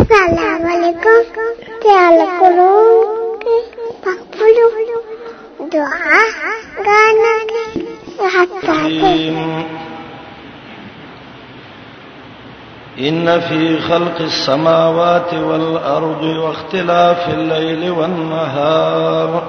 السلام عليكم يا قلوب دعاء غانك حتى إن في خلق السماوات والأرض واختلاف الليل والنهار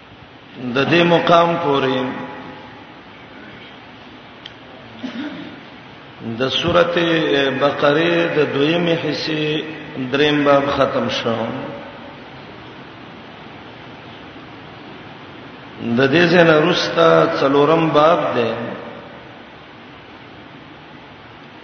د دې مقام پورې د سورته بقره د دویمې حصے دریم باب ختم شو د دې څخه رستا څلورم باب دی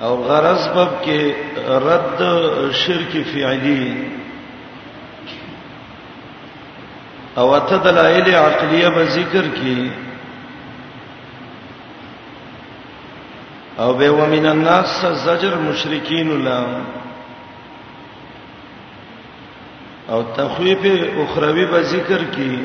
او غرض باب کې رد شرک فعلی او ته دلایل عقلیه به ذکر کی او به ومن الناس زجر مشرکین الله او تخویف اخروی به ذکر کی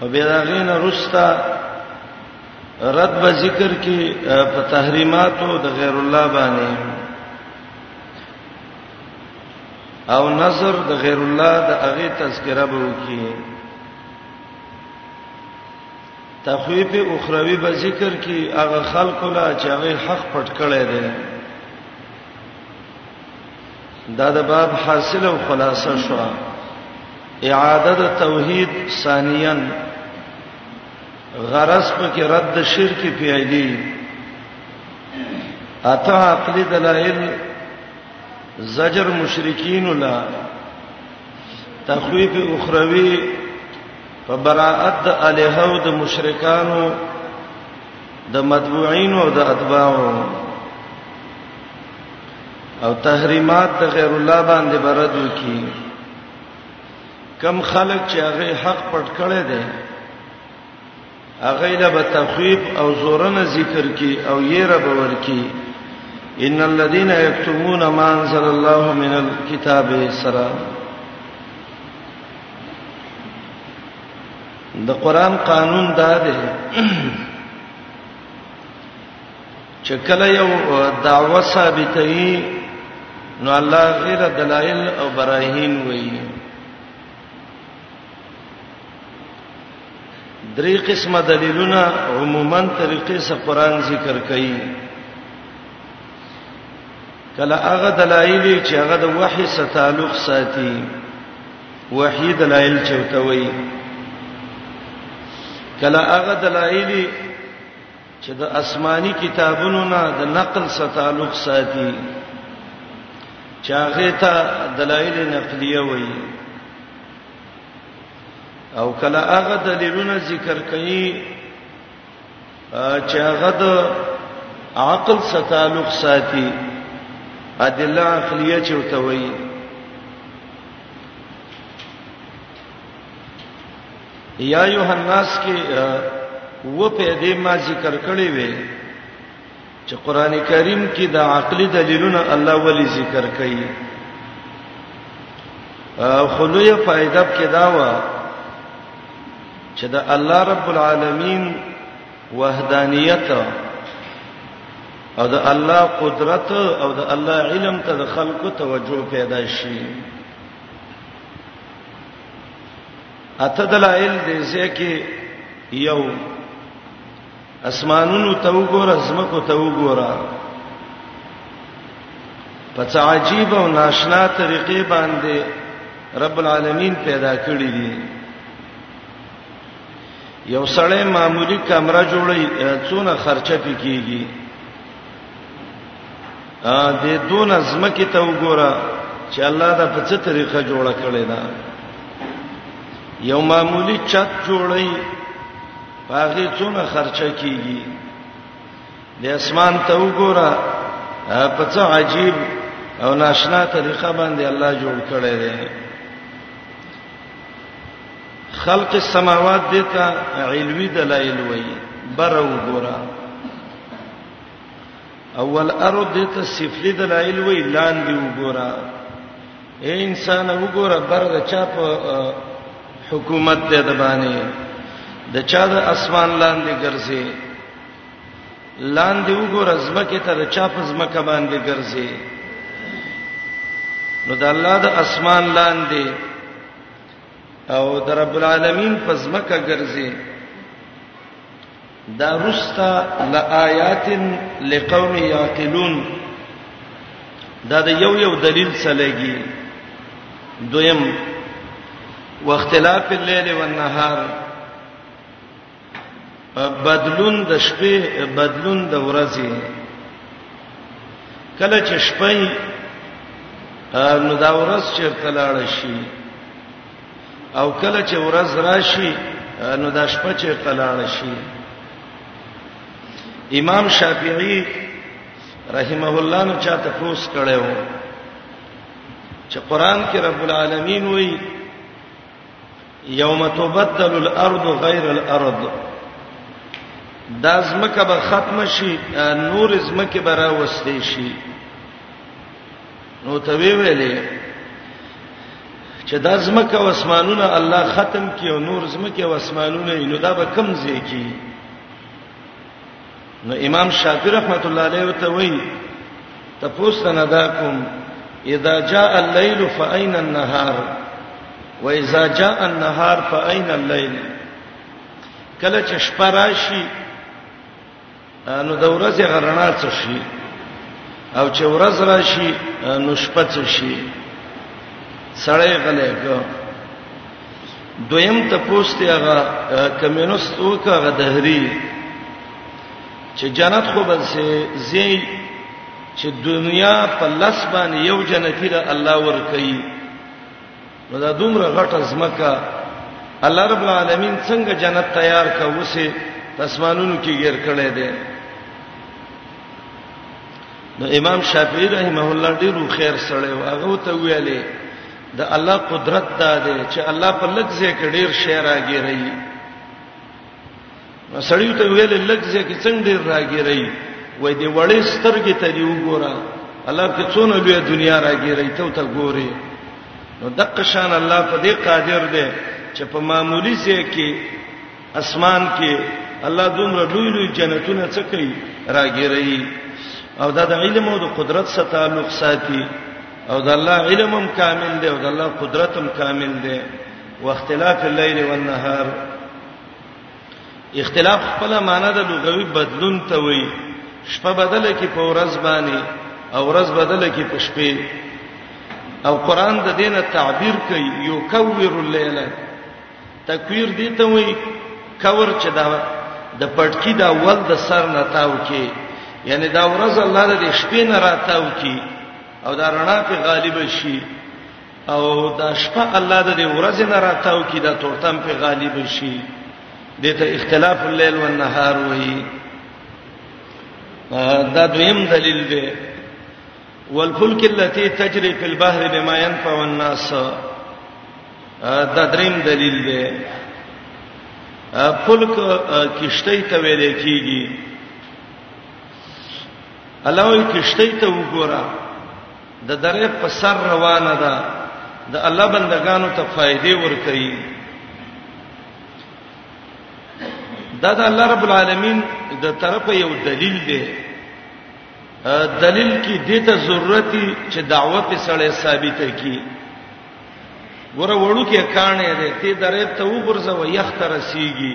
او بیا دا غینه رستا رد به ذکر کې په تحریماتو د غیر الله باندې او نظر د غیر الله د هغه تذکرہ به وکي تخویف اخروی به ذکر کې هغه خلق لا چې هغه حق پټ کړي دي دا د باب حاصل او خلاصه شو اعاده د توحید ثانیا غرض په کې رد شرک پیایلی اته عقلی دلائل زجر مشرکین لا تخویف اخروی په براءت د الہو د مشرکانو د متبوعین او د اتباعو او تحریمات د غیر الله باندې برد وکي کم خلک چې هغه حق پټ کړي دي هغه له تخویب او زورن ذکر کی او یې رب ورکی ان الذين يكتمون ما انزل الله من الكتاب سرا د قران قانون دا دی چې کله یو دعوه ثابتوي نو الله غیر دلایل او براهین وایي درې قسمه دلیلونه عموما طریقې سره قران ذکر کوي کله هغه دلایل چې هغه د وحی سره تعلق ساتي وحی دلایل چوتوي کله هغه دلایل چې د آسماني کتابونو نه د نقل سره تعلق ساتي چې هغه ته دلایل نقلیه وایي او کله هغه دلیلونه ذکر کوي چې هغه د عقل سره تعلق ساتي ادله عقلیه چې وتوي یا ایه الناس کې و په دې ما ذکر کړی وې چې قران کریم کې د عقلي دلیلونه الله ولی ذکر کوي خلوی فائدہ کې دا و چې د الله رب العالمین وحدانیت او د الله قدرت او د الله علم ته د خلقو توجه پیدا شي اته دلایل دې ځکه یو اسمانونو ته وګوره زمکو ته وګوره په څه عجیب او ناشنا طریقې باندې رب العالمین پیدا کړی دی یو سړی معمولی کمره جوړی څونه خرچه پکېږي ا دې دون زمکه ته وګوره چې الله دا په څه طریقه جوړ کړی دا یو معمولی چت جوړی پاغه څونه خرچه کیږي د اسمان ته وګوره په څه عجیب او ناشنا طریقه باندې الله جوړ کړی دی خلق السماوات دته علوي دلایل وایي بر وګوره اول ارد ته صفلی دلایل وی لاندې وګوره اے انسان وګوره بر د چا په حکومت دې د باندې د چا د اسمان لاندې ګرځي لاندې وګوره زمکه ته د چا په زمکه باندې ګرځي نو د الله د اسمان لاندې او د رب العالمین په زمکه ګرځي دا رستا لآیات لقوم یعقلون دا د یو یو دلیل سلګي دویم واختلاف الليل والنهار بدلون د شپې بدلون د ورځې کله چې شپې نو دا ورځ چیرته لاړ شي او کله چې ورځ راشي نو د شپه چې تلاړ شي امام شافعي رحمه الله نو چاته پوس کړو چې قران کې رب العالمین وایي یوم تبدل الارض غیر الارض دا زمکه به ختم شي نور زمکه به راوستي شي نو ته وی ویلې چې دا زمکه او اسمانونه الله ختم کی او نور زمکه او اسمانونه نو دا به کم ځای کی نو امام شافعی رحمت الله علیه وته وی تاسو نه دا کوم اذا جاء الليل فاين النهار واذا جاء النهار فاين الليل کله چې شپه راشي نو د ورځې غرنا څه شي او چې ورځ راشي نو شپه څه شي سړی غلې کو دویم ته پوښتې هغه کمونست وکړه دهری چې جنت خو بل سي زی چې دنیا په لس باندې یو جنتی له الله ور کوي نو دا دومره غټه زمکه الله رب العالمین څنګه جنت تیار کا وسه اسمانونو کې غیر کړي دي نو امام شافعی رحمه الله ډیر خیر سره هغه ته ویلې د الله قدرت دا دی چې الله په لږ ځای کې ډیر شعر راګیري نو سړی ته ویل لږه کې څنګه ډیر راګیرای وای دی وړې سترګې ته دی وګوره الله په څونه لوی دنیا راګیرای ته ته ګوري نو دغه شان الله په دې قادر دی چې په معمولی ځای کې اسمان کې الله دومره لوی لوی جنتونه څه کوي راګیرای او دا د علم او د قدرت سره تعلق ساتي او د الله علم هم کامل دی او د الله قدرت هم کامل دی واختلاف الليل والنهار اختلاف خپل معنی د لغوي بدلون ته وایي شپه بدله کې په ورځ باندې او ورځ بدله کې په شپه او قران د دینه تعبیر کوي یو کور الليل تکویر دي ته وي کور چې دا د پټکی دا ول د سر نه تاو کې یعنی دا ورځ الله د شپې نه راتاو کې او دا رڼا په غالب شي او دا شپه الله د دې ورځ نه راتاو کی دا تورتم په غالب شي دته اختلاف الليل والنهار وایي دا دویم دلیل دی والفلك التي تجري في البحر بما ينفع الناس دا دریم دلیل دی فلک کشته ته ویل کیږي الله وی کشته ته وګوره د دره په سر روانه ده د الله بندگانو ته فائدې ورکړي دا د الله رب العالمین د طرف یو دلیل دی دلیل کې د ته ضرورت چې دعوت سره ثابته کی ګوره وړو کې کانه دې ته درې ته وګرځو یخت رسیږي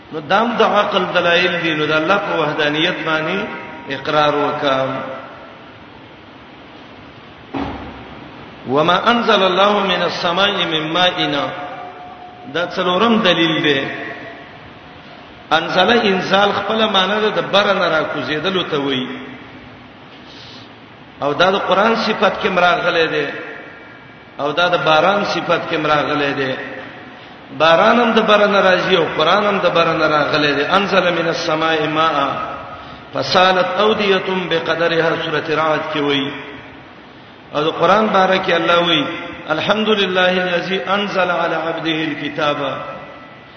نو دام د عقل دلایل دي نو د الله په وحدانیت باندې اقرار وکم وما انزل الله من السماء من ماء دا څلورم دلیل دی انزل انزال خپل معنی ده د بر نه را کوزیدلو ته وایي او دا د قران صفات کې مراغله ده او دا د باران صفت کې مراغله ده باران هم د باران راځي او قران هم د باران راغله ده انزل من السماء ماء فسالت اوديه بقدرها سوره رعد کې وایي او د قران باره کې الله وایي الحمدلله الذي انزل على عبده الكتاب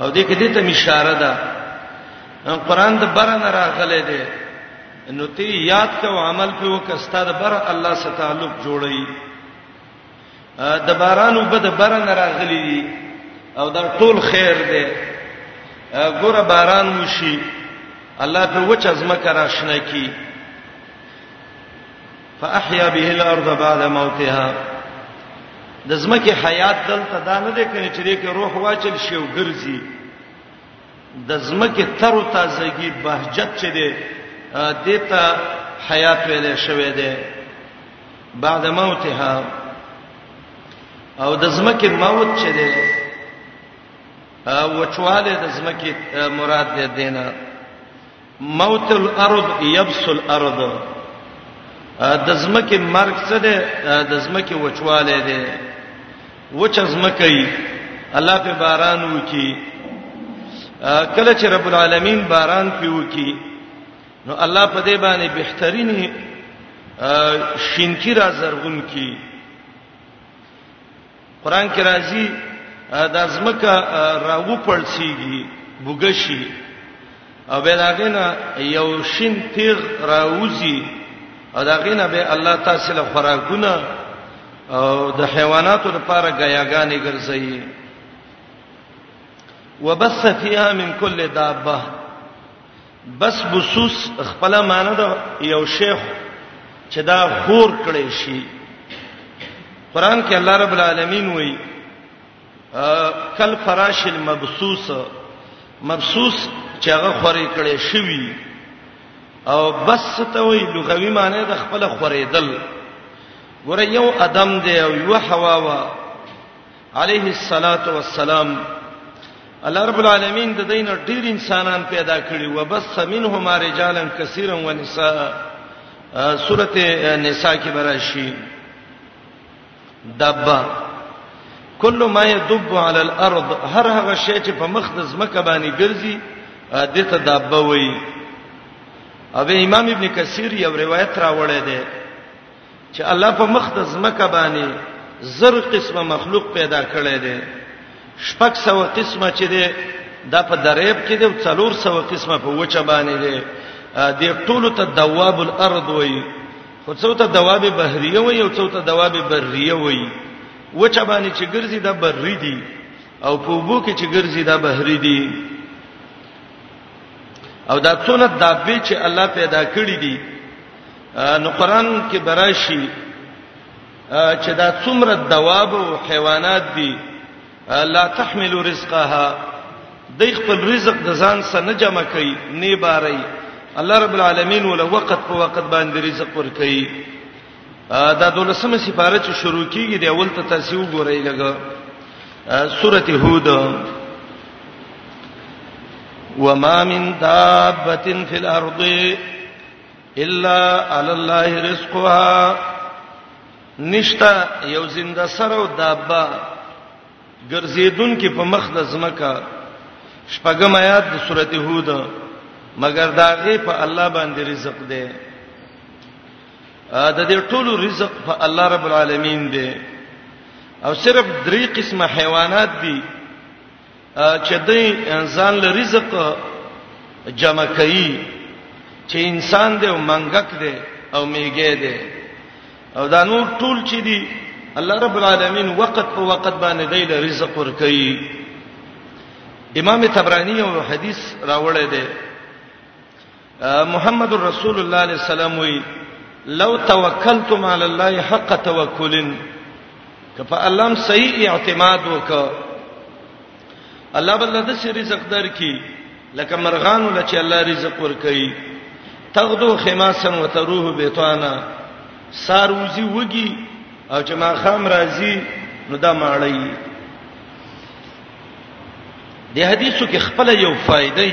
او دې کې دې ته اشاره ده قرآن د بره نه راغلی دی نو ته یاد کو عمل په وکستا د بره الله سره تعلق جوړی د بارانو په د بره نه راغلی دی او دا ټول خیر دی ګوره باران وشي الله په وچ ازمه کرا شنه کی فاحيا به الارض بعد موتها د زمکه حیات دلته دا نه ده کني چې دې کې روح واچل شي او ګرځي د زمکه تر او تازگی بهجت چې ده دته حیات ویلې شوې ده بعد موتها او د زمکه موت چې ده وچواله د زمکه مراد ده دینه موت الارض یبس الارض د زمکه مرګ څه ده د زمکه وچواله ده وچ زمکه ای الله په باران وکي کله چې رب العالمین باران پیو کی نو الله په دې باندې بهترینی شینکی را زرغون کی قران کې راځي د ازمکه راو پړسیږي بوګشي او به داګنه یو شین تیغ راوځي او داګنه به الله تاسو له خوراکونه او د حیواناتو لپاره غیاګانې ګرځي وبث فيها من كل دابه بس بسوس خپل معنی دا یو شیخ چې دا خور کړي شي قران کې الله رب العالمین وایي کل فراش المبسوس مبسوس چې هغه خوري کړي شوی او بس ته وایي لغوي معنی د خپل خورېدل ګوره یو ادم دی او یو حوا وا علیه الصلاۃ والسلام الله رب العالمین د دین ډیر انسانان پیدا کړي و بس منهم رجالا کثیرا و نساء سورته نساء کې براشي دبا کل ما يدب على الارض هر هغه شی چې په مخ د زمکه باندې ګرځي دته دبا وایي او امام ابن کثیر یو روایت راوړی دی چې الله په مخ د زمکه باندې زر قسمه مخلوق پیدا کړی دی شپږ سو قسمه چې دی دا په دریب کې دی او څلور سو قسمه په وچه باندې دی د ټولو ته دواب الارض وایي خو څو ته دواب بحریه وایي او څو ته دواب بریه وایي وچه باندې چې ګرځي دا بری دی او په وبو کې چې ګرځي دا بحری دی او دا څونه دابې چې الله پیدا کړی دي نو قران کې براشي چې دا څومره دواب او حیوانات دي لا تحمل رزقها د خپل رزق د ځان سره نه جمع کوي نه باري الله رب العالمین ول وخت په وخت باندې رزق ور کوي دا دولسمه سفاره چې شروع کیږي د اول ته تاسو وګورئ لګه سورته هود وما من دابه في الارض الا علی الله رزقها نشتا یو زنده سره او دابا ګرځیدون کې په مخ د زمکا شپږم آیات د سورته هود مگر داغه په الله باندې رزق دی د دې ټولو رزق په الله رب العالمین دی او صرف درې قسمه حیوانات دي چې دې انسان له رزق جمع کوي چې انسان دې او منګک دې او میګې دې او دا نور ټول چې دي الله رب العالمین وخت په وخت باندې دې له رزق ور کوي امام تبرانی یو حدیث راوړی دی محمد رسول الله علیه السلام وی لو توکلتم علی الله حق توکلن کفا الله صحیح اعتماد وک الله بل د سری رزق درکې لکه مرغانو لچ الله رزق ورکړي تغدو خماسن وتروه بیتانا ساروزی وږي او چې ما خام راځي نو دا ماړی دی حدیثو کې خپل یو فائدې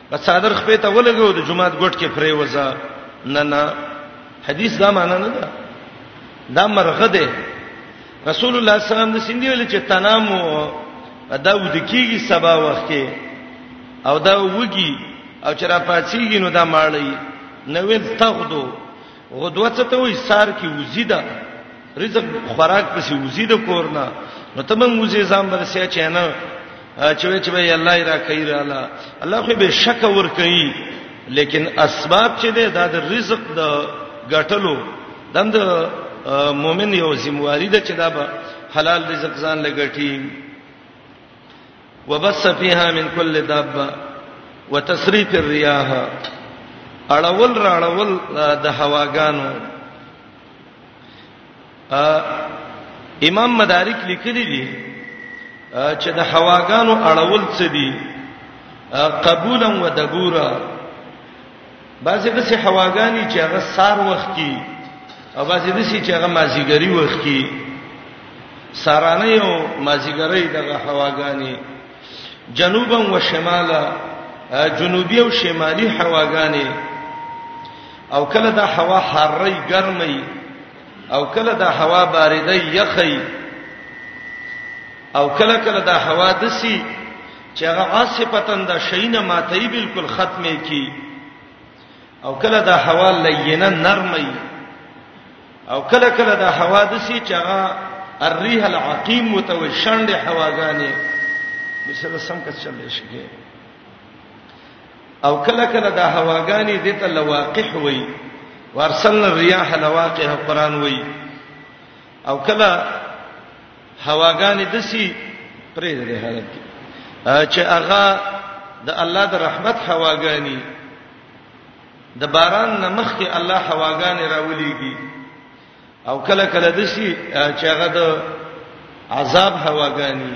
په څادر خپې ته ولګو د جمعات ګټ کې پرې وځه نه نه حدیث دا معنی نه ده دا مرغه ده رسول الله صلی الله علیه وسلم د سیندې ویل چې تنام دا ود کیږي سبا وخت کې او دا وږي او چر پاتېږي نو دا ماړی نو ویل تغدو غدوه څه ته وایي سار کې وزي ده رزق خوراک پسې وزي ده کورنا نو ته موږ وزي ځان برسیا چې نه چې وې چې وې الله را کوي را الله الله خو به شک ور کوي لیکن اسباب چې ده دا د رزق د غټلو دم د مؤمن یو ذمہواری ده چې دا به حلال رزق ځان لګټي وبث فيها من كل دابه وتصريف الرياح اړول راړول د هواګانو امام مدارک لیکلی دی چې د هواګانو اړول څه دي قبولا و دبورا بعضې داسې هواګانې چې هغه سار وخت کی او بعضې داسې چې هغه مازیګری وخت کی سارانه یو مازیګری دغه هواګانې جنوبا و شمالا جنوبي او شمالي هواګانې او کله دا هوا حرې ګرمي او کله دا هوا بارده یخي او کله کله دا هوا دسی چې هغه عاصفتن د شینه ماتي بالکل ختمه کی او کله دا هوا لینه نرمي او کله کله دا هوا د سی چې هغه الريح العقيم متوي شاندې هواګانې مثلا سم کڅ چلې شي او کله کله دا هواګانې دته لواقح وي وارسلنا الرياح لواقح قران وي او کله هواګانې دسی پرې د حالت کې چې هغه د الله د رحمت هواګانی د باران نمخ کې الله هواګانې راولېږي او کله کله دسی چې هغه د عذاب هواګانی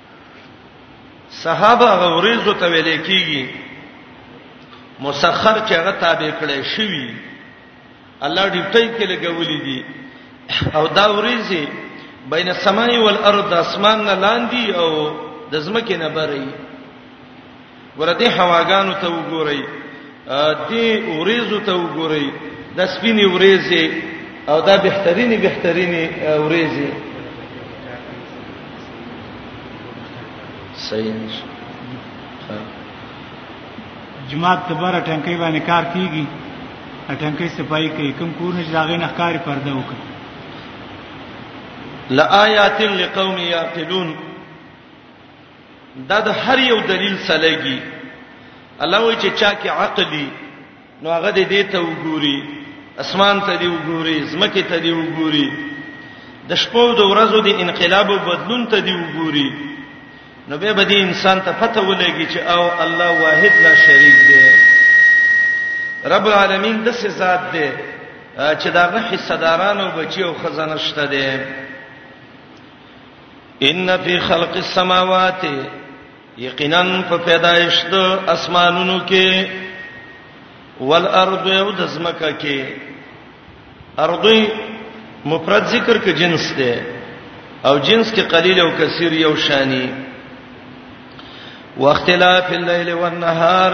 صحابه غوریزو ته ویل کیږي مسخر چې هغه تابع کړي شوی الله ډیپټي کې لګولې دي او دا وریزي بین السماء والارض اسمان نه لاندې او د زمکه نه بری ګوره دې هواګانو ته وګورئ دې اوریزو ته وګورئ د سپینې اوریزې او دا بهترینې بهترینې اوریزې صحیح نشي جماعت ته بار ټانکې باندې کار کیږي ټانکې صفائی کوي کوم کور نه ځاګې نه ښکاری پرده وکړي لآیات لقوم یعقلون دا د هر یو دلیل سلګي الله وی چې چا کې عقلی نو هغه دې دې ته وګوري اسمان ته دې وګوري زمکه ته دې وګوري د شپو د ورځو د انقلاب او بدلون ته دې وګوري نو به به دې انسان ته پته ولګي چې او الله واحد لا شریک دی رب العالمین د څه ذات دی چې داغه حصدارانو بچي او خزانه شته دي ان فی خلق السماوات یقینا په پیدایش د اسمانونو کې والارض او د زمکه کې ارضی مفرد ذکر کې جنس ده او جنس کې قلیل او کثیر یو شانی واختلاف الليل والنهار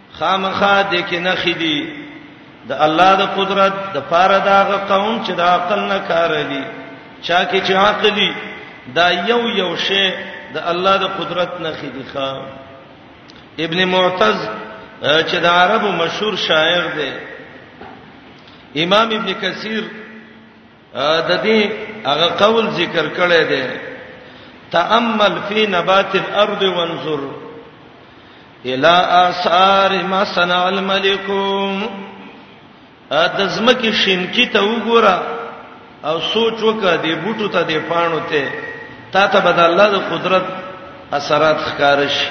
خامخا د کې نه خېدي د الله د قدرت د پاره داغه قوم چې د عقل نه کار دي چا کې چې عقل دي دا یو یو شی د الله د قدرت نه خېدي ښا ابن معتز چې د عربو مشهور شاعر دی امام ابن کثیر د دې هغه قول ذکر کړی دی تامل فی نبات الارض وانظر الى آثار ما صنع الملك د زمکه شینکی ته وګوره او سوچ وکړه د بوټو ته د پانو ته تا ته بد الله د قدرت اثرات ښکار شي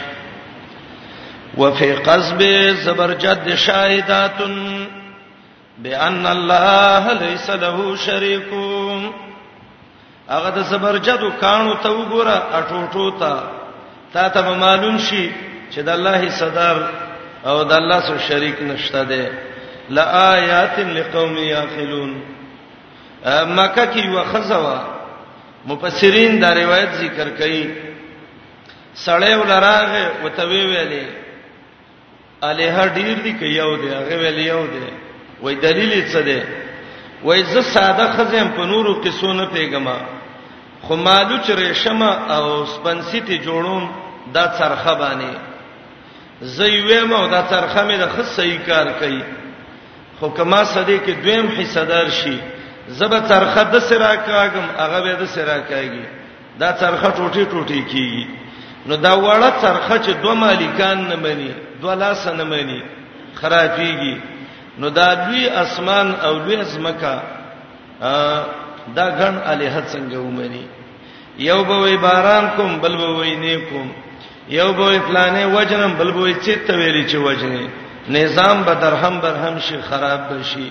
وفي قصب زبرجد شاهداتن بان الله ليس له شريک هغه د زبرجدو کانو ته وګوره اټوټو ته تا ته معلوم شي چې د الله صدر او د الله سره شریک نشته ده لآیات لقوم یاقلون مکه کې یو خزوا مفسرین دا روایت ذکر کوي سړی ولراغه وتوی ویلې الها ډیر دی کې یو دی هغه ویل یو دی وای دلیل څه دی وای زه ساده خزم په نورو قصو نه پیګم خو مالو چې رشمه او سپنسی ته جوړوم دا څرخه باندې زه یې ما دا څرخه مې د خصې کار کوي خو کما سده کې دویم حصہ دار شي زبر څرخه د سرا کاګم هغه به د سرا کاږي دا څرخه ټوټي ټوټي کیږي نو دا وړه څرخه چې دوه مالکان نه مني دوه لاس نه مني خرابيږي نو دا لوی اسمان او لوی زمکا دا ګڼ الہ څنګه ومني یو به وی باران کوم بل به وی نه کوم یو به وی پلانې وجنم بل به وی چې تویلی چې وجنې نظام به درهم برهم شي خراب بشي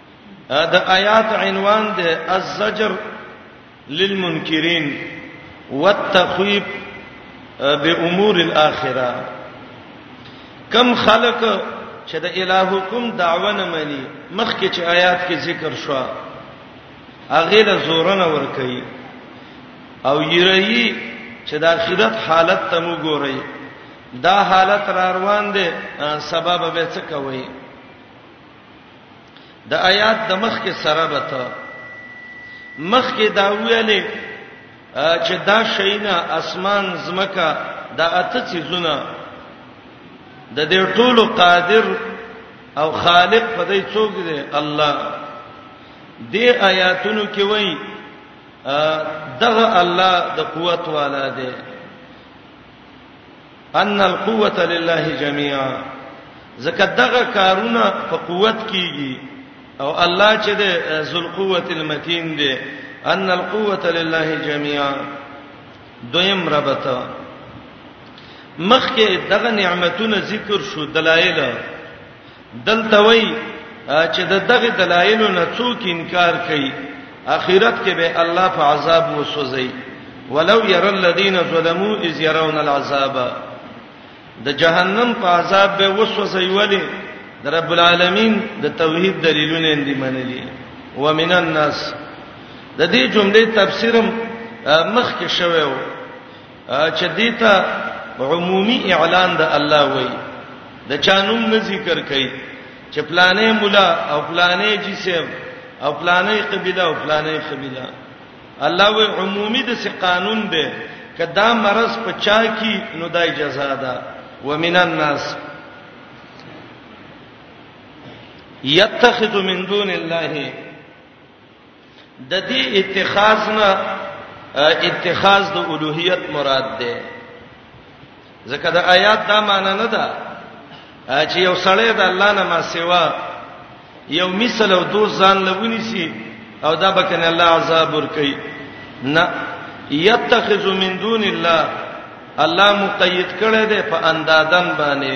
د آیات عنوان د الزجر للمنکرین والتخویب بامور الاخره کم خلق چې د الہکم دعوه نه مني مخکې چې آیات کې ذکر شو هغه له زورن ور کوي او یری چې د اخرت حالت ته مو ګوري دا حالت را روان دي سبب به څه کوي د آیات د مخ کې سره بته مخ کې دا ویلې چې دا شینا اسمان زمکا دا اته چیزونه د دې ټولو قادر او خالق په دې څوک دی الله دې آیاتونو کې وایي دغه الله د قوت والا دی ان القوه لله جميعا زکه دغه کارونه په قوت کیږي او الله چې د ذل قوت المتین دی ان القوه لله جميعا دویم ربته مخکې دغه نعمتونه ذکر شو دلایل دلته وای چې د دغه دلایلو نه څوک انکار کوي اخرت کې به الله په عذاب وسوځي ولو ير الذين ظلموا اذ يرون العذاب د جهنم په عذاب به وسوځي ولی د رب العالمین د توحید دلیلونه اندي منلي ومن الناس د دې جملې تفسیرم مخ کې شوی و چې دیتا عمومي اعلان د الله وای د چانوم نه ذکر کړي چې پلانې مولا او پلانې جسم او پلانې قبيله او پلانې قبيله الله وای عمومي د سي قانون دی کدا مرز پچا کی نو د اجازه ده ومن الناس یتخذ من دون الله د دې اتخاذ نه اتخاذ د اولوہیت مراد ده ځکه د آیات دا معنی نه ده چې یو سړی د الله نه ما سیوا یو مثال او دوه ځان لونی سي او دا بکن الله عذاب ور کوي نه یتخذ من دون الله الله مقید کړي ده په اندادن باندې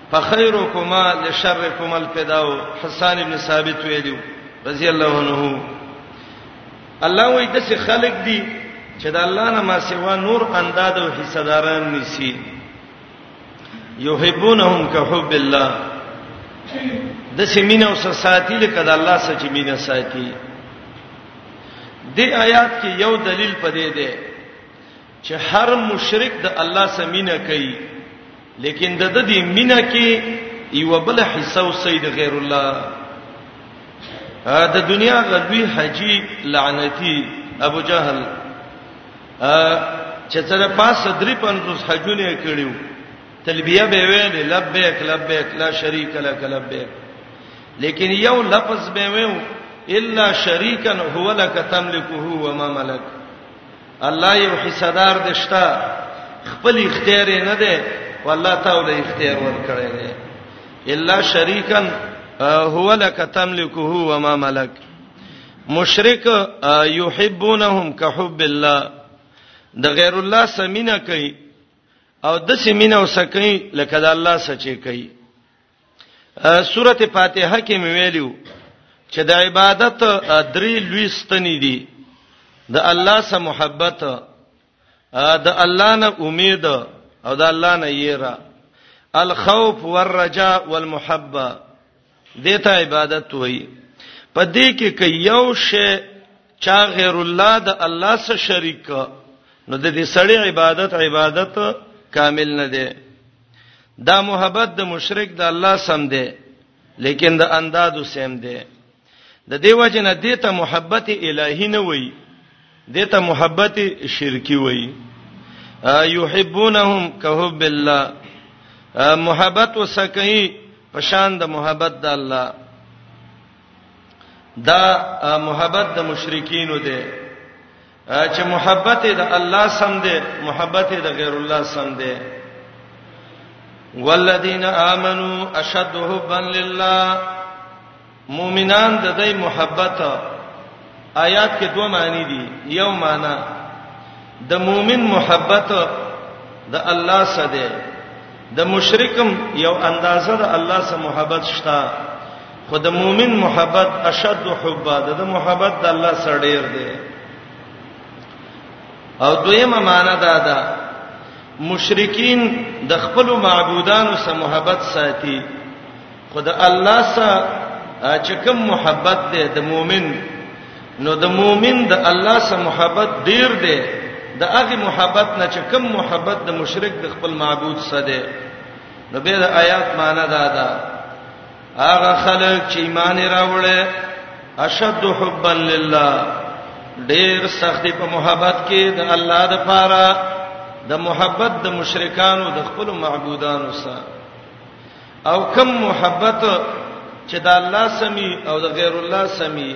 فخيركما لشركما الفداء حسان ابن ثابت ویلو رضی الله عنه الله وای د څه خلق دي چې د الله نه ما سوا نور انداد او حصداران نسی یحبونهم کحب الله د څه مين او ساتي لکه د الله سره چې مين ساتي د آیات کې یو دلیل پدې ده چې هر مشرک د الله سره مینه کوي لیکن د دې مینه کې یو بل حصہ او سید غیر الله د دنیا غلوی حجی لعنتی ابو جهل چې تر پاسه درې پنځوس حجونه کړیو تلبیه به ویل لبیک لبیک لا شریک لک لبیک لیکن یو لفظ به ویو الا شریکا هو لک تملکه و ما ملک الله یو حصدار دشتا خپل اختیار نه دی والله تعالی اختیار ورکړی دی الا شریکا هو لک تملکه و ما ملک مشرک یحبونهم کحب الله د غیر الله سمینه کوي او د سمینه وسکي لکه د الله سچي کوي سورته فاتحه کې مې ویلو چې د عبادت درې لوی ستنې دي د الله سره محبت د الله نه امید او د الله نه یره الخوف والرجاء والمحبه دته عبادت وایي په دې کې کې یو شی چا غیر الله د الله سره شریک نو د دې سړی عبادت عبادت کامل نه دی دا محبت د مشرک د الله سم دی لیکن د اندادو سم دی د دیو جن دیته محبت الهی نه وای دیته محبت شرکی وای یحبونهم کحب الله محبت وسکئی پشان د محبت د الله دا محبت د مشرکین دی چې محبت د الله سم دی محبت د غیر الله سم دی والذین آمنو اشد حبا لله مؤمنان د دې محبت آیات کې دوه معنی دي یو معنی د مؤمن محبت د الله سره ده د مشرکم یو اندازه د الله سره محبت شته خو د مؤمن محبت اشد حبا د محبت د الله سره ډیر دی او دویمه معنا دا ده مشرکین د خپل معبودانو سره محبت ساتي خو د الله سره چې کوم محبت دی د مؤمن نو د مؤمن د الله سره محبت ډیر دی د هغه محبت نه چې کوم محبت د مشرک د خپل معبود سره دی نو به د آیات معنا دا ده هغه خلک چې ایمان راوړل اشد حبا لله ډیر سخت په محبت کې د الله د پاره د محبت د مشرکانو د خپل معبودانو سره او کم محبت چې د الله سمي او د غیر الله سمي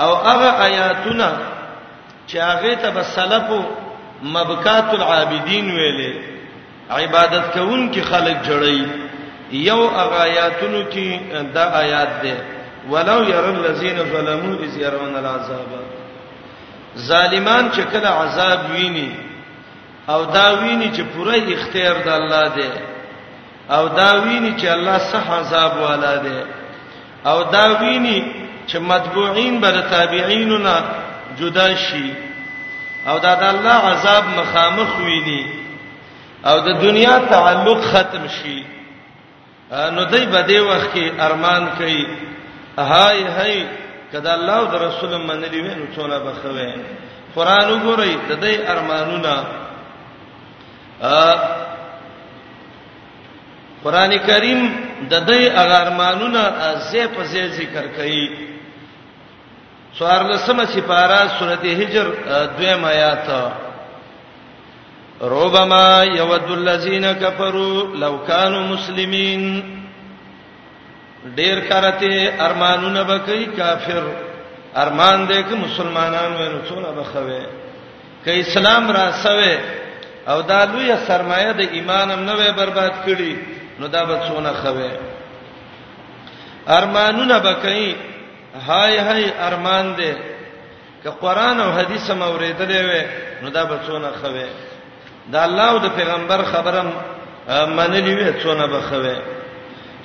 او هغه آیاتونه چې هغه ته بسلفو مبکات العابدین ویلې عبادت کوونکي خلک جړی یو هغه آیاتونو کې دا آیات ده ولو ير الذين ظلموا اذ يرون العذاب ظالمان چې کله عذاب ویني او دا ویني چې پوره اختیار د الله دی او دا ویني چې الله صح عذاب والا دی او دا ویني چې متبوعين بر تابعین نه جدا شي او دا د الله عذاب مخامخ ویني او د دنیا تعلق ختم شي نو دای په دې وخت کې ارمان کوي هاي هاي کدا الله او رسول منلی وینو څونه بخوي قران وګورئ د دې ارمانونه قران کریم د دې اغارمانونه زه په زه ذکر کړي څوار لسمه سپارا سورته هجر دویم آیات ربما يود الذين كفروا لو كانوا مسلمين ډیر کرته ارمانونه بکې کافر ارمان دې کې مسلمانان وینو څونه بخوي ک اسلام را سوي او دا لوی سرمایه د ایمانم نه وي برباد کړي نو دا به څونه خوي ارمانونه بکای هاي هاي ارمان دې ک قران او حديث هم اوریدلې وي نو دا به څونه خوي دا الله او د پیغمبر خبرم منلې وي څونه به خوي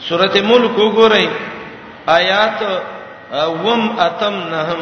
سورته ملک وګورئ آیات وم اتم نهم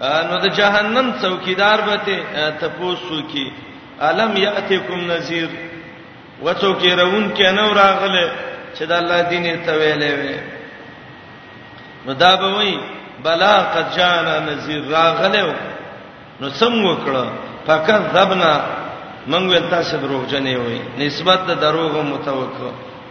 نو د جهنم څوکیدار به ته تاسو کی الم یاتکم نذیر وڅوک رون کې نو راغله چې د الله دین ته ویلې وي نو دا به وای بلا قد جانا نذیر راغله نو سم وکړه فقط ذبنا منګ ول تاسو دروغ جنې وای نسبت د دروغ متوکل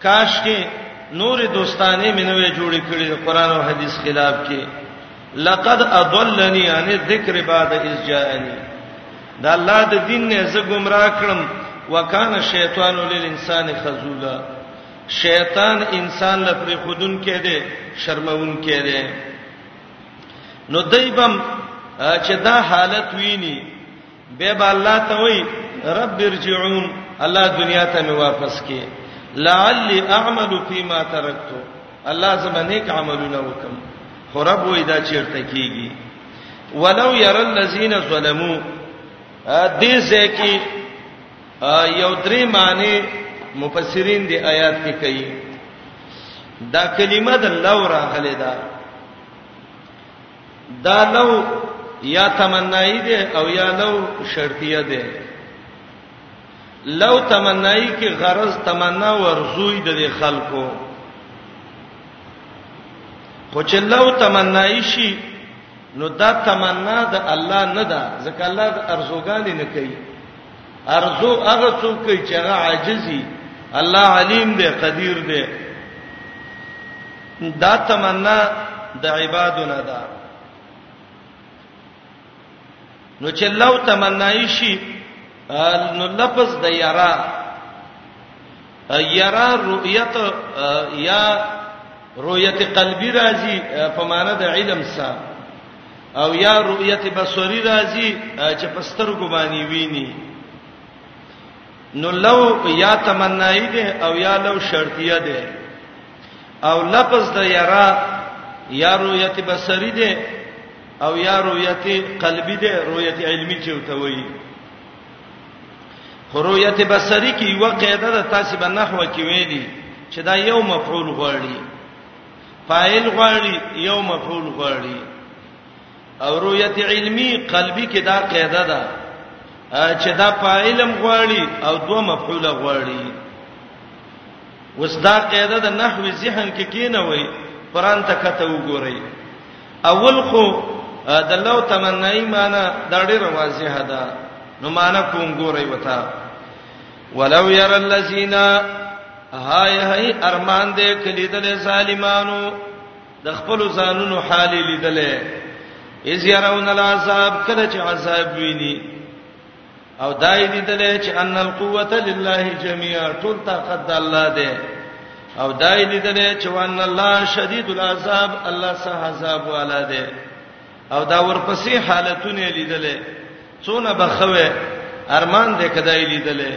کاشکې نورې دوستانې مې نه وې جوړې کړې د قران او حدیث خلاف کې لقد اضلني عن الذکر بعد اذ جاءني دا الله د دین نه زه گمراه کړم وکانه شیطان للانسان خذولا شیطان انسان لپاره خودن کې دی شرمون کې دی نو دایبم چې دا حالت ویني به به الله ته وای رب ارجعون الله دنیا ته می واپس کې لعلی اعمل فيما ترکتو الله زما نیک عملونه وکم خو رب وای دا چیرته کیږي ولو ير الذين ظلموا دې ځکه یو درې معنی مفسرین دی آیات کې کوي دا کلمه د لو راغله ده دا لو یا تمنای ده او یا لو شرطیه ده لو تمنای کې غرض تمنا ورزوی د خلکو خو چې لو تمنای شي نو دا تمنا د الله نه ده ځکه الله د ارزوګان نه کوي ارزو هغه څوک کوي چې هغه عاجزي الله علیم دی قدیر دی دا تمنا د عبادونه ده نو چې لو تمنای شي نو لفظ د یرا یرا رؤیت یا رؤیت قلبی راځي په معنا د علم سره او یا رؤیت بصری راځي چې په سترګو باندې ویني نو لو یا تمنای ده او یا لو شرطیه ده او لفظ د یرا یا رؤیت بصری ده او یا رؤیت قلبی ده رؤیت علمی چې وته وایي رؤیت بصری کې یو قاعده ده تاسو به نحوه کې ویلي چې دا یو مفعول غواړي فاعل غواړي یو مفعول غواړي او رؤیت علمی قلبی کې دا قاعده ده چې دا فاعلم غواړي او دوه مفعول غواړي وس دا قاعده د نحو ذهن کې کینه وای قران ته کته وګورئ اول خو د لو تمنای معنی دا ډیره واضحه ده نو معنی کوم ګورئ وتا ولو ير الذين هاي هاي ارمان دې کلیدل ظالمانو د خپل ځانونو حال لیدل اذ يرون العذاب کله چې عذاب ویني او دای دې دلې چې ان القوت لله جميعا ټول طاقت د الله دی او دای دې دلې چې وان الله شدید العذاب الله سه عذاب والا دی او دا ورپسې حالتونه لیدلې څونه بخوي ارمان دې کدای لیدلې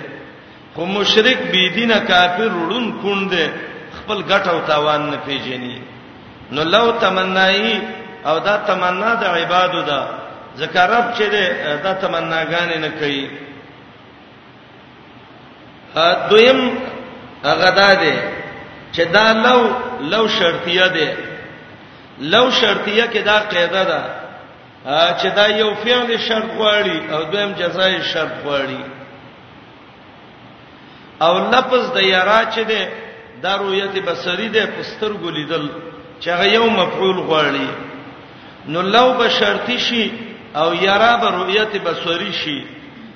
خو مشرک بی دینه کافر وړون کند خپل ګټ او تاوان نه پیژني نو لو تمنای او دا تمنا د عبادت ده ذکر رب چې دا تمناګانې نه کوي دویم هغه دا دی چې دا لو لو شرطیه ده لو شرطیه کې دا قاعده ده چې دا یو فعل شرط غواړي او دویم جزای شرط غواړي او لفظ د یرا چې ده دا رؤیت بصری ده پستر ګلیدل چې هغه یو مفعول غواړي نو لو به شرطی شي او یرا به رؤیت بصری شي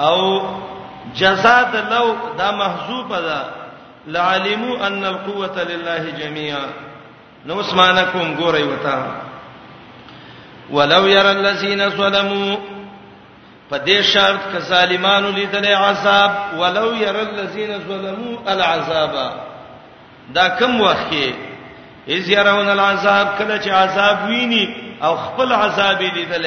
او جزاء د لو دا محذوفه ده لعلموا ان القوه لله جميعا نو اسمانه کوم ګورای وتا ولو ير الذين ظلموا په دې شرط ک ظالمانو لیدل عذاب ولو ير الذين ظلموا العذاب دا کم وخت کې اذ يرون العذاب کله چې عذاب ویني او خپل عذاب لیدل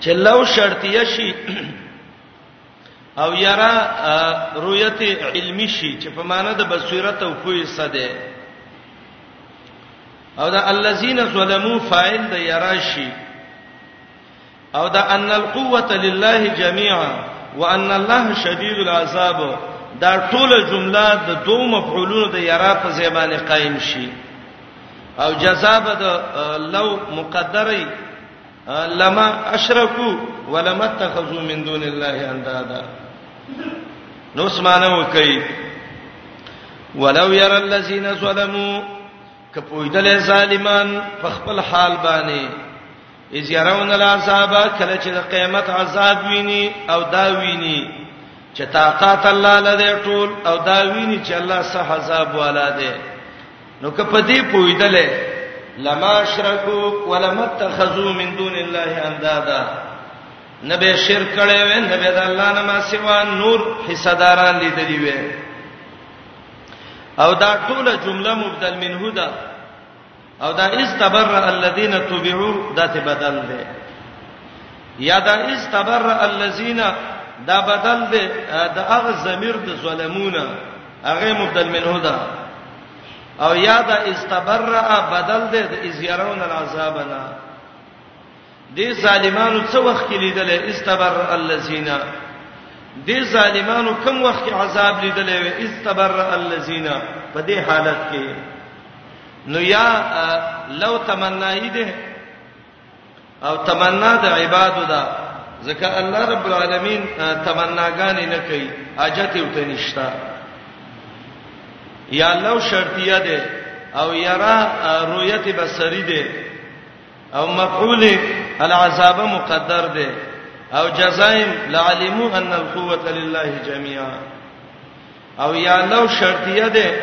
چې لو شرطیه شي او یرا رؤیت علمی شي چې په معنی د بصیرت او پوهې سده او دا الذين ظلموا فاعل د یرا شي او دا ان القوه لله جميعا وان الله شديد العذاب دا ټوله جمله د دوه مفعولونو د یرا په زبانه قائم شي او جزاب د لو مقدره لما اشرکو ولما اتخذوا من دون الله اندادا نو سمانه وکي ولو ير الذين ظلموا کپویدل ظالمان په خپل حال باندې اذ يرون العذاب کله چې د قیامت عذاب ویني او دا ویني چې طاقت الله لده ټول او دا ویني چې الله سه عذاب والا ده نو که په دې پویدلې لما شرکو ولما اتخذو من دون الله اندادا نبه شرک کړي وې نبه د الله نه ما سوا نور حصہ داران لیدلی وې او دا ټوله جمله مبدل منه ده او دا استبرأ الذين تبعوا دا ته بدل ده یا دا استبرأ الذين دا بدل ده دا هغه ضمیر د ظلمونه هغه مبدل منه ده او یا دا استبرأ بدل ده د ازيرون العذابنا دې ظالمانو څو وخت کې لیدل استبرأ الذين دې ظالمانو کوم وخت کې عذاب لیدل وي استبرأ الذين په دې حالت کې نو یا لو تمنای ده او تمنا د عبادت ده ځکه الله رب العالمین تمناګانې نه کوي حاجت یې وته نشتا یا الله شرطیه ده او یرا رؤیت بصری ده او مفعول العذاب مقدر ده او جزایم لعلمو ان القوه لله جميعا او یا الله شرطیه ده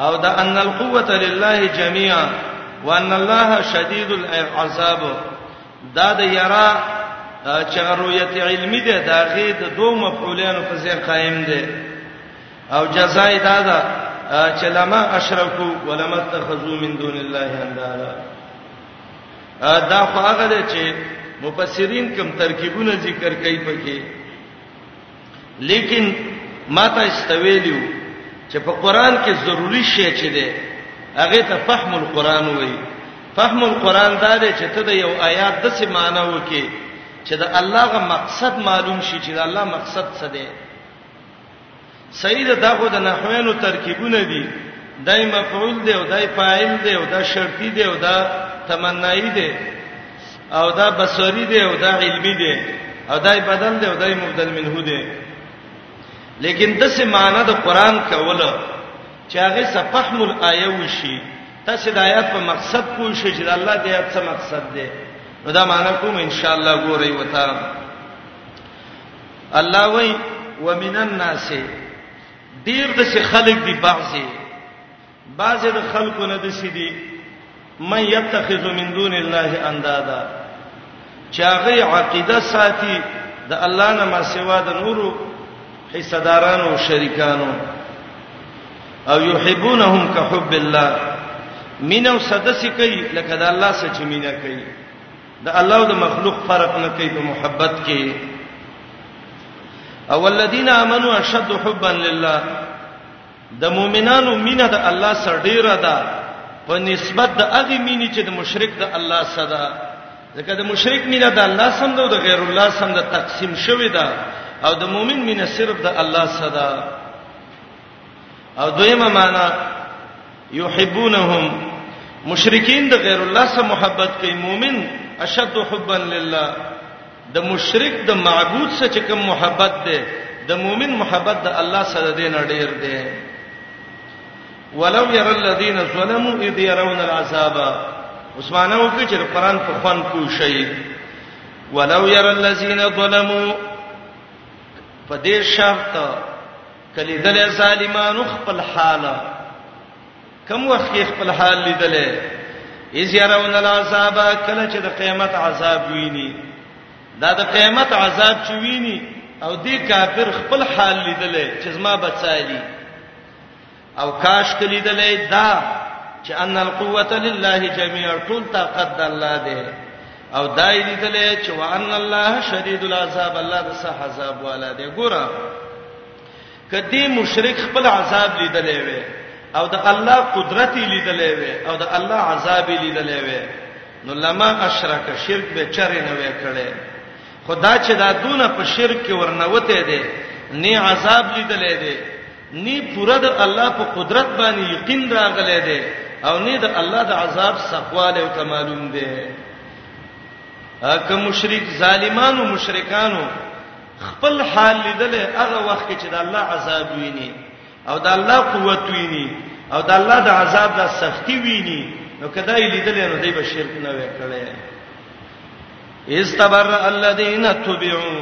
او دا ان القوه لله جميعا وان الله شديد العذاب دا د یرا چې رؤیت علمی ده دا غي د دوه مفعولینو په ځای قائم ده او جزاء دا ده چې لما اشرکو ولما اتخذو من دون الله اندادا دا خو هغه ده چې مفسرین کوم ترکیبونه ذکر کوي پکې لیکن ماته استویلیو چې په قران کې ضروری شی چې ده هغه ته فهم القرآن وایي فهم القرآن دا دی چې ته د یو آیات د څه معنی وکې چې د الله غ مقصد معلوم شي چې د الله مقصد څه دی سید دغه د نحوینو ترکیبونه دي دای مفعول دی او دای فاعل دی او دا شرطی دی او دا تمنایی دی او دا بصری دی او دا علمی دی او دا بدل دی او دا مبدل منه دی لیکن د څه معنی د قران کوله چې هغه صفحم الایه وشي تاسو د آیات په مقصد پوه شئ چې د الله د آیات څه مقصد دی نو دا معنی کوم ان شاء الله ګورئ وتا الله وای ومن الناس ډیر د څه خلق دی بعضی بعضې د خلکو نه دسې دي من یتخذ من دون الله اندادا چې هغه عقیده ساتي د الله نه ما سوا د نورو حصہ دارانو او شریکانو او یحبونهم کحب الله مینه او صدسی کوي لکه د الله سره چې مینه کوي د الله او د مخلوق فرق نه کوي په محبت کې او الذين امنوا اشد حبا لله د مؤمنانو مینه د الله سره ډیره ده په نسبت د هغه مینې چې د مشرک د الله سره ده ځکه د مشرک مینه د الله سم ده او د غیر الله سم ده تقسیم شوې ده او د مؤمن مینه صرف د الله سره ده او دویمه معنا یحبونهم مشرکین د غیر الله سره محبت کوي مؤمن اشد حبا لله د مشرک د معبود سره چې کوم محبت ده د مؤمن محبت د الله سره دی نه ډیر دی ولو ير الذين ظلموا اذ يرون العذاب عثمانه وکړي چې قرآن په خوان کوشي ولو ير الذين ظلموا په دې شرط کلیدل ظالمانو خپل حاله کوم وخت کې خپل حال لیدلې اذ يرون العذاب کله چې د قیامت عذاب ویني دا د قیامت عذاب چې ویني او دې کافر خپل حال لیدلې چې زما بچایلی او کاش کلی دلې دا چې ان القوت لله جميعا ټول طاقت د الله دی او دای دې دلې چې وان الله شدید العذاب الله د سه عذاب والا دی ګوره کدی مشرک خپل عذاب لیدلې وي او د الله قدرت لیدلې وي او د الله عذاب لیدلې وي نو لما اشرک شرک به چرې نه وې کړي خدا چې دا دونه په شرک کې ورنوته دي نه عذاب لیدلې دي نه پوره د الله په قدرت باندې یقین راغلې دي او نه د الله د عذاب سقواله او تمالوم دي که مشرک ظالمانو مشرکانو خپل حال لیدل هغه وخت کې چې د الله عذاب ویني او د الله قوت ویني او د الله د عذاب د سختی ویني نو کدا یې لیدل نو دوی به شرک نه وکړي استبر الذين تبعوا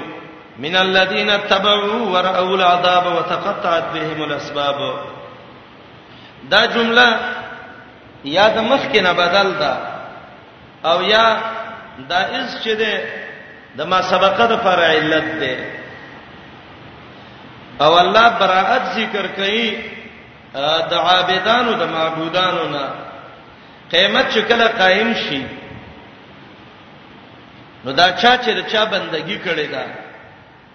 من الذين تبعوا ورأوا العذاب وتقطعت بهم الاسباب دا جمله یاد مخ کې نه بدل ده او یا دا اس چې ده د ما سبقه د فرع علت ده او الله براءت ذکر کوي د عابدانو د معبودانو نه قیامت چې کله قائم شي نو دا چا چې چا بندگی کړې ده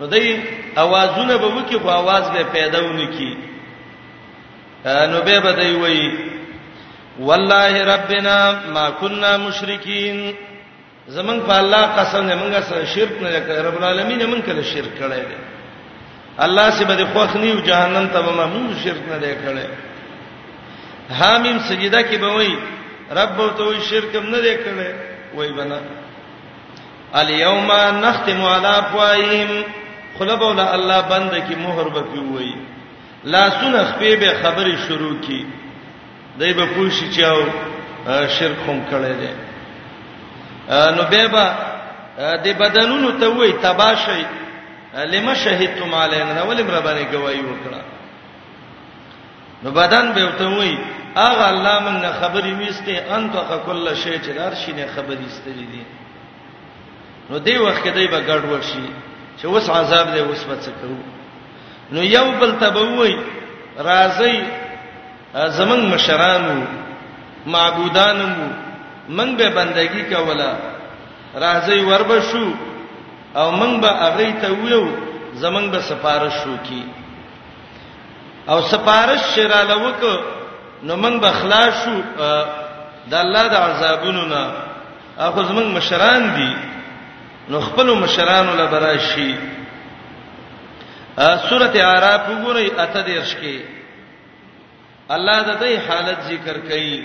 نو دای اوازونه به وکي خو आवाज به پیدا ونه کی نو به به دی وی والله ربنا ما كنا مشرکین زمون په الله قسم نه مونږه سره شرک نه کړ رب العالمین مونږ کله شرک کړی دی الله سي به خوښ نیو جهنم ته به مونږ شرک نه دی کړی حامیم سجده کې به وای رب ته وای شرک نه دی کړی وای بنا الیوم نختم علی افواههم خلب ول الله بند کی مہر بکی وای لا سن خپې به خبرې شروع کی دای به پوښی چاو شرک هم کړی دی نو به با د بدنونو ته وای تباشی لما شهدتم علینا ولم ربانه گواہی وکړه نو بدن به ته وای اغه الله موږ نه خبرې وسته انت کل شی چې دار شي نه خبرې استلې دي نو دی وخت کې دی به ګډ وشي چې اوس عذاب دی اوس به څه کوو نو یو بل تبوي راځي زمنګ مشرانو معبودانو من به بندگی کوله راځي وربشو او من به هغه ته ویو زمنګ به سفارش شو کی او سپارش شرا لوک نو موږ بخلاص شو د الله د عذابونو نه اخو زموږ مشران دي نو خپل مشران له براشي سورته اعراف وګورئ اته دیرش کې الله د دې حالت ذکر کړي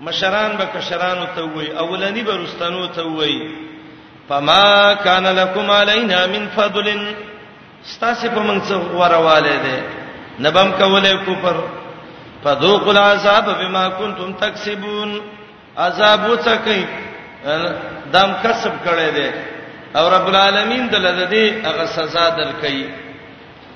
مشران به کشرانو ته وای اولنی به رستنو ته وای فما کان لکم علینا من فضل ستاسو په موږ څه ورواله ده نبم کوله کفر فذوقوا العذاب بما كنتم تكسبون عذاب وڅکئ دام کسب کړي دي او رب العالمین دلته دې هغه سزا درکړي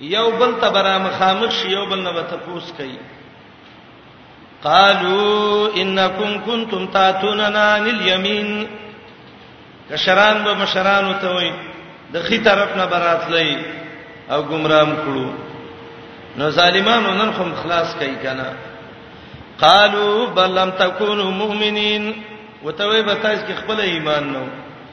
یو بل ته برا مخامخ شي یو بل نه به تپوس کوي قالو انکم کنتم تاتوننا عن اليمين کشران به مشران ته وي د خي طرف نه براتلې او گمرام کړو نو ظالمانو نن خو خلاص کوي کنه قالو بل لم تکونوا مؤمنین وتوي به تاسو کې خپل ایمان نو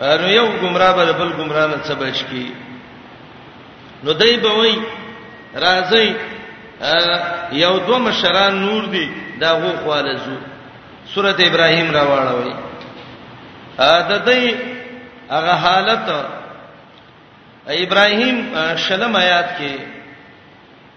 نو یو گمراه به بل گمراه نه څه بچ کی نو دای به وای راځي یو دو مشران نور دي دا غو خواله زو سورته ابراهيم راواړوي ا د دې هغه حالت ابراهيم شلم آیات کې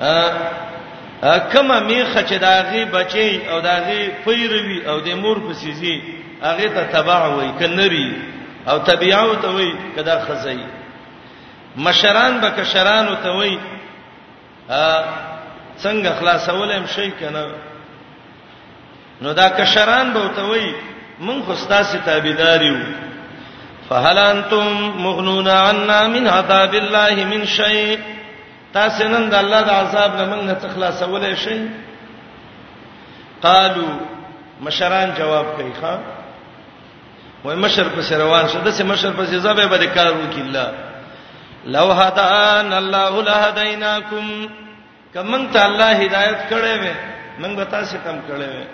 ا کما میخه چې داغي بچي او داغي پیروي او د مور په سيزي هغه ته تبع وای کنري او تبعو ته وای کدا خزای مشران به کشران ته وای ا څنګه خلاصول هم شي کنه نو دا کشران به ته وای مونږ خو ستاسو تابعداریو فهل انتم مغنون عنا من عذاب الله من شيء تاسو نن د الله د عذاب نه موږ نه تخلاصولې شئ قالو مشران جواب کوي ښا وای مشر په روان شو د سه مشر په زیزابه به کار وکړي الله لو هدان الله لهدیناکم کمن ته الله هدایت کړې وې موږ به تاسو کم کړې وې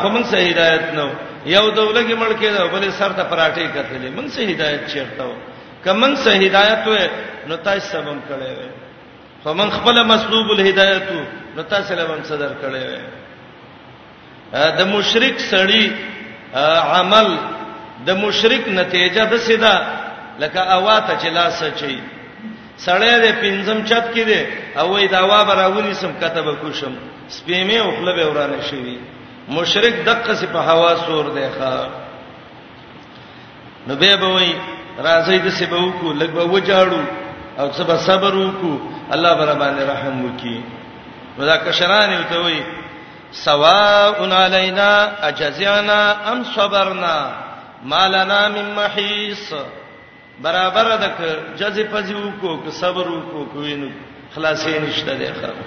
خو موږ سه هدایت نو یو دولګي ملک دا بلې سر ته پراټې کتلې موږ سه هدایت چیرته و کمن سه هدایت و نو تاسو سبم کړي و خو موږ خپل مسلوب الهدایت نو تاسو له موږ صدر کړي و د مشرک سړی عمل د مشرک نتیجه د سیدا لکه اواته چې لاس چي سړی د پنځم چت کې دی او وای دا وا براولي سم کتب کوشم سپیمه او خپل به ورانه شوی مشرک دقه سي په هوا سور دی ښا نو به به وای راځي د سبا وکړو لګ به وجاړو او سبا صبر وکړو الله بر باندې رحم وکي نو دا کشران یو ته وای سواء علینا اجزعنا ام صبرنا ما لنا من محیص برابر د جزې پځو کو صبر وکړو کو وینو خلاصې نشته ده خبر